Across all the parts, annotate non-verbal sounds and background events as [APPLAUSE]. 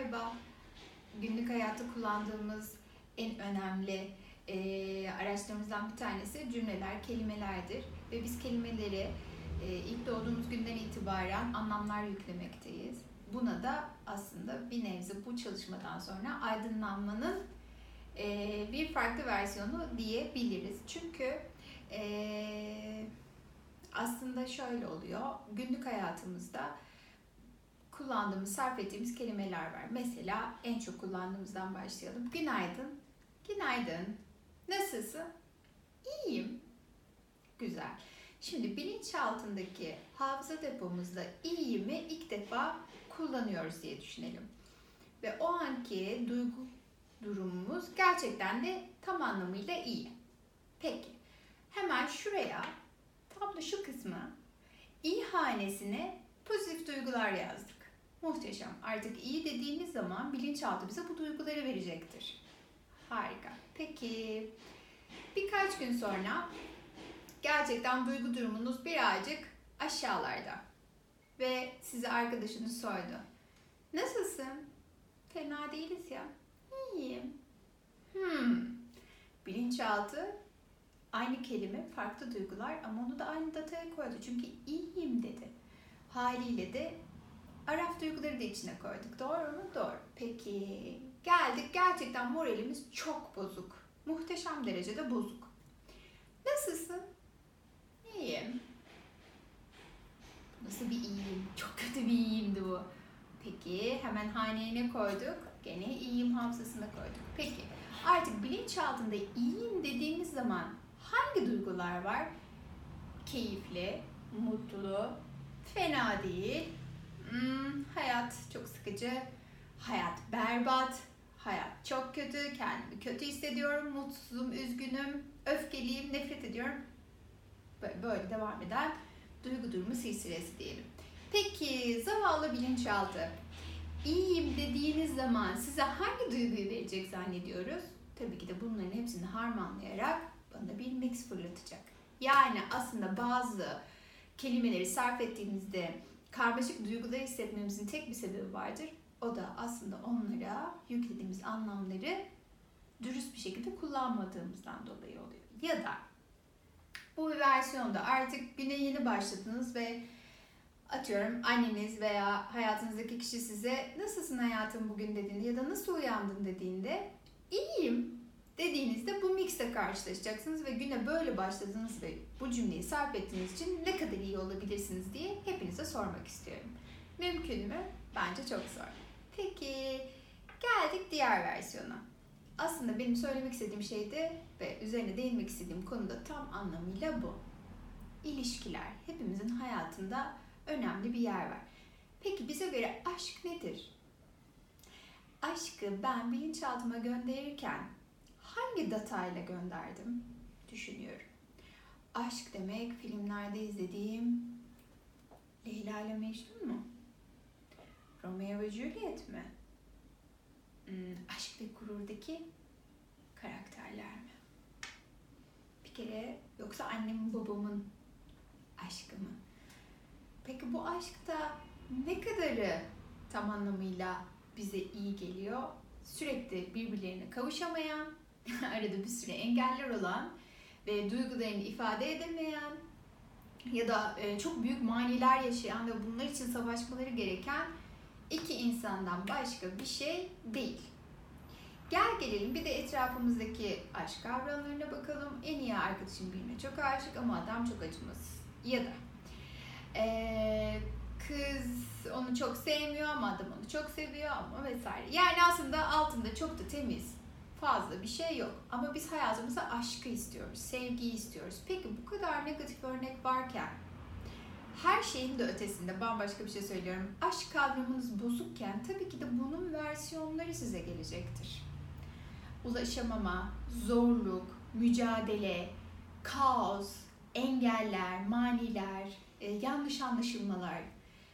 Merhaba. Günlük hayatta kullandığımız en önemli e, araçlarımızdan bir tanesi cümleler, kelimelerdir. Ve biz kelimeleri e, ilk doğduğumuz günden itibaren anlamlar yüklemekteyiz. Buna da aslında bir nebze bu çalışmadan sonra aydınlanmanın e, bir farklı versiyonu diyebiliriz. Çünkü e, aslında şöyle oluyor. Günlük hayatımızda kullandığımız, sarf ettiğimiz kelimeler var. Mesela en çok kullandığımızdan başlayalım. Günaydın. Günaydın. Nasılsın? İyiyim. Güzel. Şimdi bilinçaltındaki hafıza depomuzda iyiyimi ilk defa kullanıyoruz diye düşünelim. Ve o anki duygu durumumuz gerçekten de tam anlamıyla iyi. Peki. Hemen şuraya da şu kısmı iyi hanesine pozitif duygular yazdık. Muhteşem. Artık iyi dediğimiz zaman bilinçaltı bize bu duyguları verecektir. Harika. Peki birkaç gün sonra gerçekten duygu durumunuz birazcık aşağılarda ve size arkadaşınız sordu. Nasılsın? Fena değiliz ya. İyiyim. Hmm. Bilinçaltı aynı kelime farklı duygular ama onu da aynı dataya koydu. Çünkü iyiyim dedi. Haliyle de Araf duyguları da içine koyduk. Doğru mu? Doğru. Peki geldik gerçekten moralimiz çok bozuk. Muhteşem derecede bozuk. Nasılsın? İyiyim. Nasıl bir iyiyim? Çok kötü bir iyiyimdi bu. Peki hemen haneye ne koyduk? Gene iyiyim hafızasına koyduk. Peki artık bilinçaltında iyiyim dediğimiz zaman hangi duygular var? Keyifli, mutlu, fena değil, hmm, hayat çok sıkıcı, hayat berbat, hayat çok kötü, kendimi kötü hissediyorum, mutsuzum, üzgünüm, öfkeliyim, nefret ediyorum. Böyle devam eden duygu durumu silsilesi diyelim. Peki zavallı bilinçaltı iyiyim dediğiniz zaman size hangi duyguyu verecek zannediyoruz? Tabii ki de bunların hepsini harmanlayarak bana bir mix fırlatacak. Yani aslında bazı kelimeleri sarf ettiğimizde karmaşık duygular hissetmemizin tek bir sebebi vardır. O da aslında onlara yüklediğimiz anlamları dürüst bir şekilde kullanmadığımızdan dolayı oluyor. Ya da bu versiyonda artık güne yeni başladınız ve atıyorum anneniz veya hayatınızdaki kişi size nasılsın hayatım bugün dediğinde ya da nasıl uyandın dediğinde iyiyim dediğinizde bu mixle karşılaşacaksınız ve güne böyle başladınız ve bu cümleyi sarf ettiğiniz için ne kadar iyi olabilirsiniz diye hepinize sormak istiyorum. Mümkün mü? Bence çok zor. Peki geldik diğer versiyona. Aslında benim söylemek istediğim şey de ve üzerine değinmek istediğim konu da tam anlamıyla bu. İlişkiler hepimizin hayatında önemli bir yer var. Peki bize göre aşk nedir? Aşkı ben bilinçaltıma gönderirken hangi datayla gönderdim düşünüyorum. Aşk demek filmlerde izlediğim Leyla ile Mecnun mu? Romeo ve Juliet mi? Hmm, aşk ve gururdaki karakterler mi? Bir kere yoksa annemin babamın aşkı mı? Peki bu aşkta ne kadarı tam anlamıyla bize iyi geliyor? Sürekli birbirlerine kavuşamayan, [LAUGHS] arada bir süre engeller olan ve duygularını ifade edemeyen ya da e, çok büyük maniler yaşayan ve bunlar için savaşmaları gereken iki insandan başka bir şey değil. Gel gelelim bir de etrafımızdaki aşk kavramlarına bakalım. En iyi arkadaşım birine çok aşık ama adam çok acımasız. Ya da ee, kız onu çok sevmiyor ama adam onu çok seviyor ama vesaire. Yani aslında altında çok da temiz fazla bir şey yok. Ama biz hayatımıza aşkı istiyoruz, sevgiyi istiyoruz. Peki bu kadar negatif örnek varken her şeyin de ötesinde bambaşka bir şey söylüyorum. Aşk kavramınız bozukken tabii ki de bunun versiyonları size gelecektir. Ulaşamama, zorluk, mücadele, kaos, engeller, maniler, e, yanlış anlaşılmalar,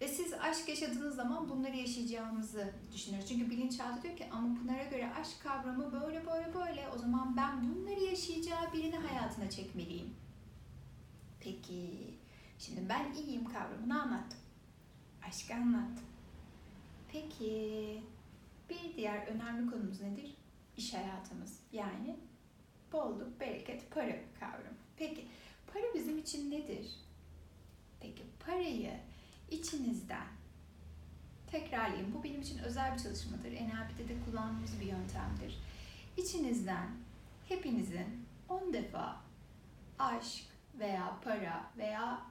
ve siz aşk yaşadığınız zaman bunları yaşayacağınızı düşünüyoruz. Çünkü bilinçaltı diyor ki ama bunlara göre aşk kavramı böyle böyle böyle. O zaman ben bunları yaşayacağı birini hayatına çekmeliyim. Peki, şimdi ben iyiyim kavramını anlattım. Aşkı anlattım. Peki, Bir diğer önemli konumuz nedir? İş hayatımız. Yani bolluk, bereket, para kavramı. Peki para bizim için nedir? Peki parayı içinizden tekrarlayayım. Bu benim için özel bir çalışmadır. NLP'de de kullandığımız bir yöntemdir. İçinizden hepinizin 10 defa aşk veya para veya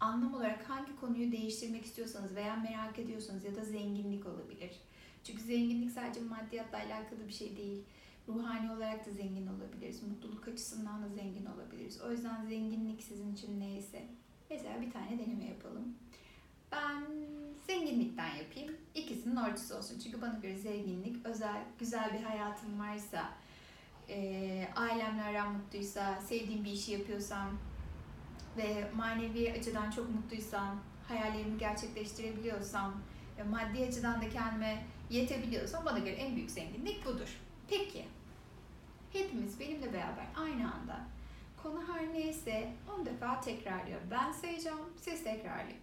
anlam olarak hangi konuyu değiştirmek istiyorsanız veya merak ediyorsanız ya da zenginlik olabilir. Çünkü zenginlik sadece maddiyatla alakalı bir şey değil. Ruhani olarak da zengin olabiliriz. Mutluluk açısından da zengin olabiliriz. O yüzden zenginlik sizin için neyse. Mesela bir tane deneme yapalım. Ben zenginlikten yapayım. İkisinin ortası olsun. Çünkü bana göre zenginlik özel, güzel bir hayatım varsa, e, ailemle aram mutluysa, sevdiğim bir işi yapıyorsam ve manevi açıdan çok mutluysam, hayallerimi gerçekleştirebiliyorsam ve maddi açıdan da kendime yetebiliyorsam bana göre en büyük zenginlik budur. Peki, hepimiz benimle beraber aynı anda konu her neyse 10 defa tekrarlıyor. Ben sayacağım, siz tekrarlayın.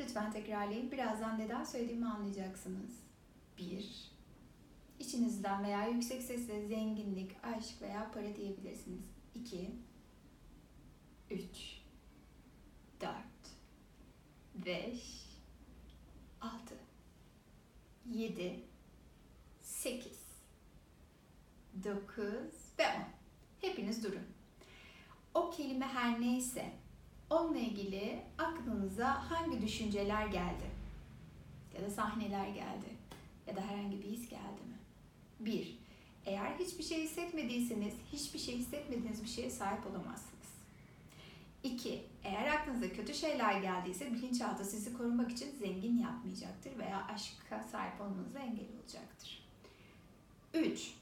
Lütfen tekrarlayın. Birazdan neden söylediğimi anlayacaksınız. 1. İçinizden veya yüksek sesle zenginlik, aşk veya para diyebilirsiniz. 2. 3. 4. 5. 6. 7. 8. 9 ve 10. Hepiniz durun. O kelime her neyse onunla ilgili aklınıza hangi düşünceler geldi? Ya da sahneler geldi? Ya da herhangi bir his geldi mi? Bir, eğer hiçbir şey hissetmediyseniz, hiçbir şey hissetmediğiniz bir şeye sahip olamazsınız. İki, eğer aklınıza kötü şeyler geldiyse bilinçaltı sizi korumak için zengin yapmayacaktır veya aşka sahip olmanıza engel olacaktır. Üç,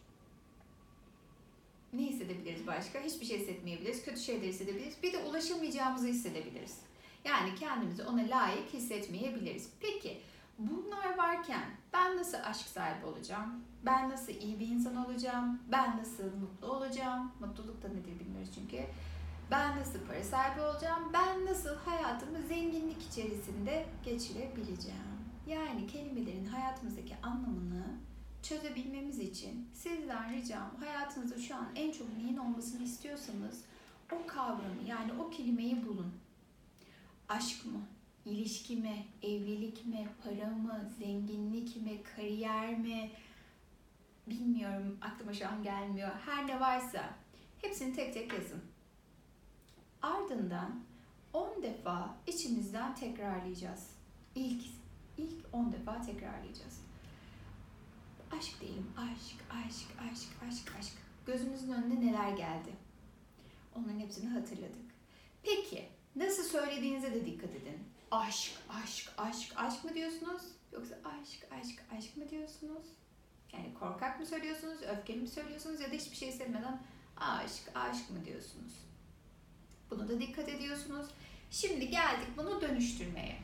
ne hissedebiliriz başka? Hiçbir şey hissetmeyebiliriz. Kötü şeyler hissedebiliriz. Bir de ulaşamayacağımızı hissedebiliriz. Yani kendimizi ona layık hissetmeyebiliriz. Peki bunlar varken ben nasıl aşk sahibi olacağım? Ben nasıl iyi bir insan olacağım? Ben nasıl mutlu olacağım? Mutluluk da nedir bilmiyoruz çünkü. Ben nasıl para sahibi olacağım? Ben nasıl hayatımı zenginlik içerisinde geçirebileceğim? Yani kelimelerin hayatımızdaki anlamını çözebilmemiz için sizden ricam hayatınızda şu an en çok neyin olmasını istiyorsanız o kavramı yani o kelimeyi bulun. Aşk mı? İlişki mi? Evlilik mi? Para mı? Zenginlik mi? Kariyer mi? Bilmiyorum aklıma şu an gelmiyor. Her ne varsa hepsini tek tek yazın. Ardından 10 defa içimizden tekrarlayacağız. İlk ilk 10 defa tekrarlayacağız. Aşk diyelim. Aşk, aşk, aşk, aşk, aşk. Gözünüzün önünde neler geldi? Hepsini hatırladık. Peki, nasıl söylediğinize de dikkat edin. Aşk, aşk, aşk, aşk mı diyorsunuz? Yoksa aşk, aşk, aşk mı diyorsunuz? Yani korkak mı söylüyorsunuz, öfkeli mi söylüyorsunuz ya da hiçbir şey hissetmeden aşk, aşk mı diyorsunuz? Bunu da dikkat ediyorsunuz. Şimdi geldik bunu dönüştürmeye.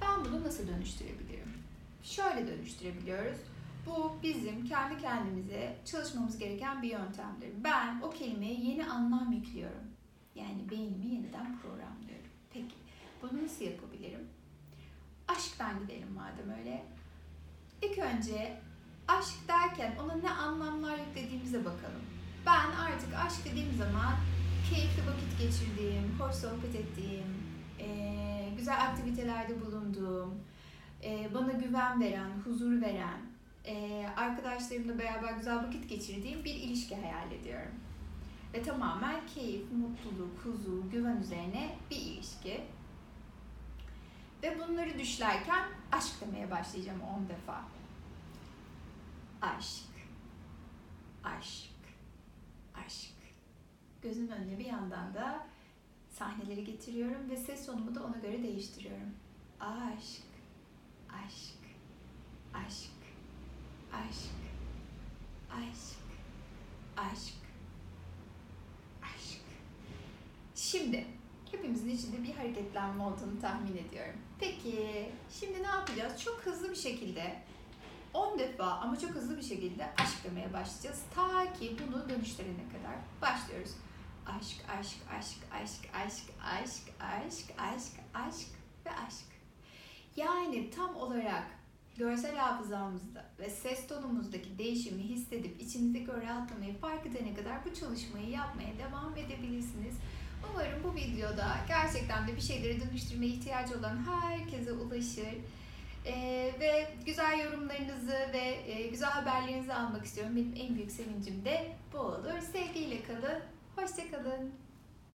Ben bunu nasıl dönüştürebilirim? Şöyle dönüştürebiliyoruz bu bizim kendi kendimize çalışmamız gereken bir yöntemdir. Ben o kelimeye yeni anlam yüklüyorum. Yani beynimi yeniden programlıyorum. Peki bunu nasıl yapabilirim? Aşktan gidelim madem öyle. İlk önce aşk derken ona ne anlamlar yüklediğimize bakalım. Ben artık aşk dediğim zaman keyifli vakit geçirdiğim, hoş sohbet ettiğim, güzel aktivitelerde bulunduğum, bana güven veren, huzur veren, e, arkadaşlarımla beraber güzel vakit geçirdiğim bir ilişki hayal ediyorum. Ve tamamen keyif, mutluluk, huzur, güven üzerine bir ilişki. Ve bunları düşlerken aşk demeye başlayacağım 10 defa. Aşk, aşk, aşk. Gözüm önüne bir yandan da sahneleri getiriyorum ve ses tonumu da ona göre değiştiriyorum. Aşk, aşk, aşk aşk, aşk, aşk, aşk. Şimdi hepimizin içinde bir hareketlenme olduğunu tahmin ediyorum. Peki şimdi ne yapacağız? Çok hızlı bir şekilde 10 defa ama çok hızlı bir şekilde aşk demeye başlayacağız. Ta ki bunu dönüştürene kadar başlıyoruz. Aşk, aşk, aşk, aşk, aşk, aşk, aşk, aşk, aşk ve aşk. Yani tam olarak görsel hafızamızda ve ses tonumuzdaki değişimi hissedip içinizdeki o rahatlamayı fark edene kadar bu çalışmayı yapmaya devam edebilirsiniz. Umarım bu videoda gerçekten de bir şeyleri dönüştürmeye ihtiyacı olan herkese ulaşır. Ee, ve güzel yorumlarınızı ve e, güzel haberlerinizi almak istiyorum. Benim en büyük sevincim de bu olur. Sevgiyle kalın. Hoşçakalın.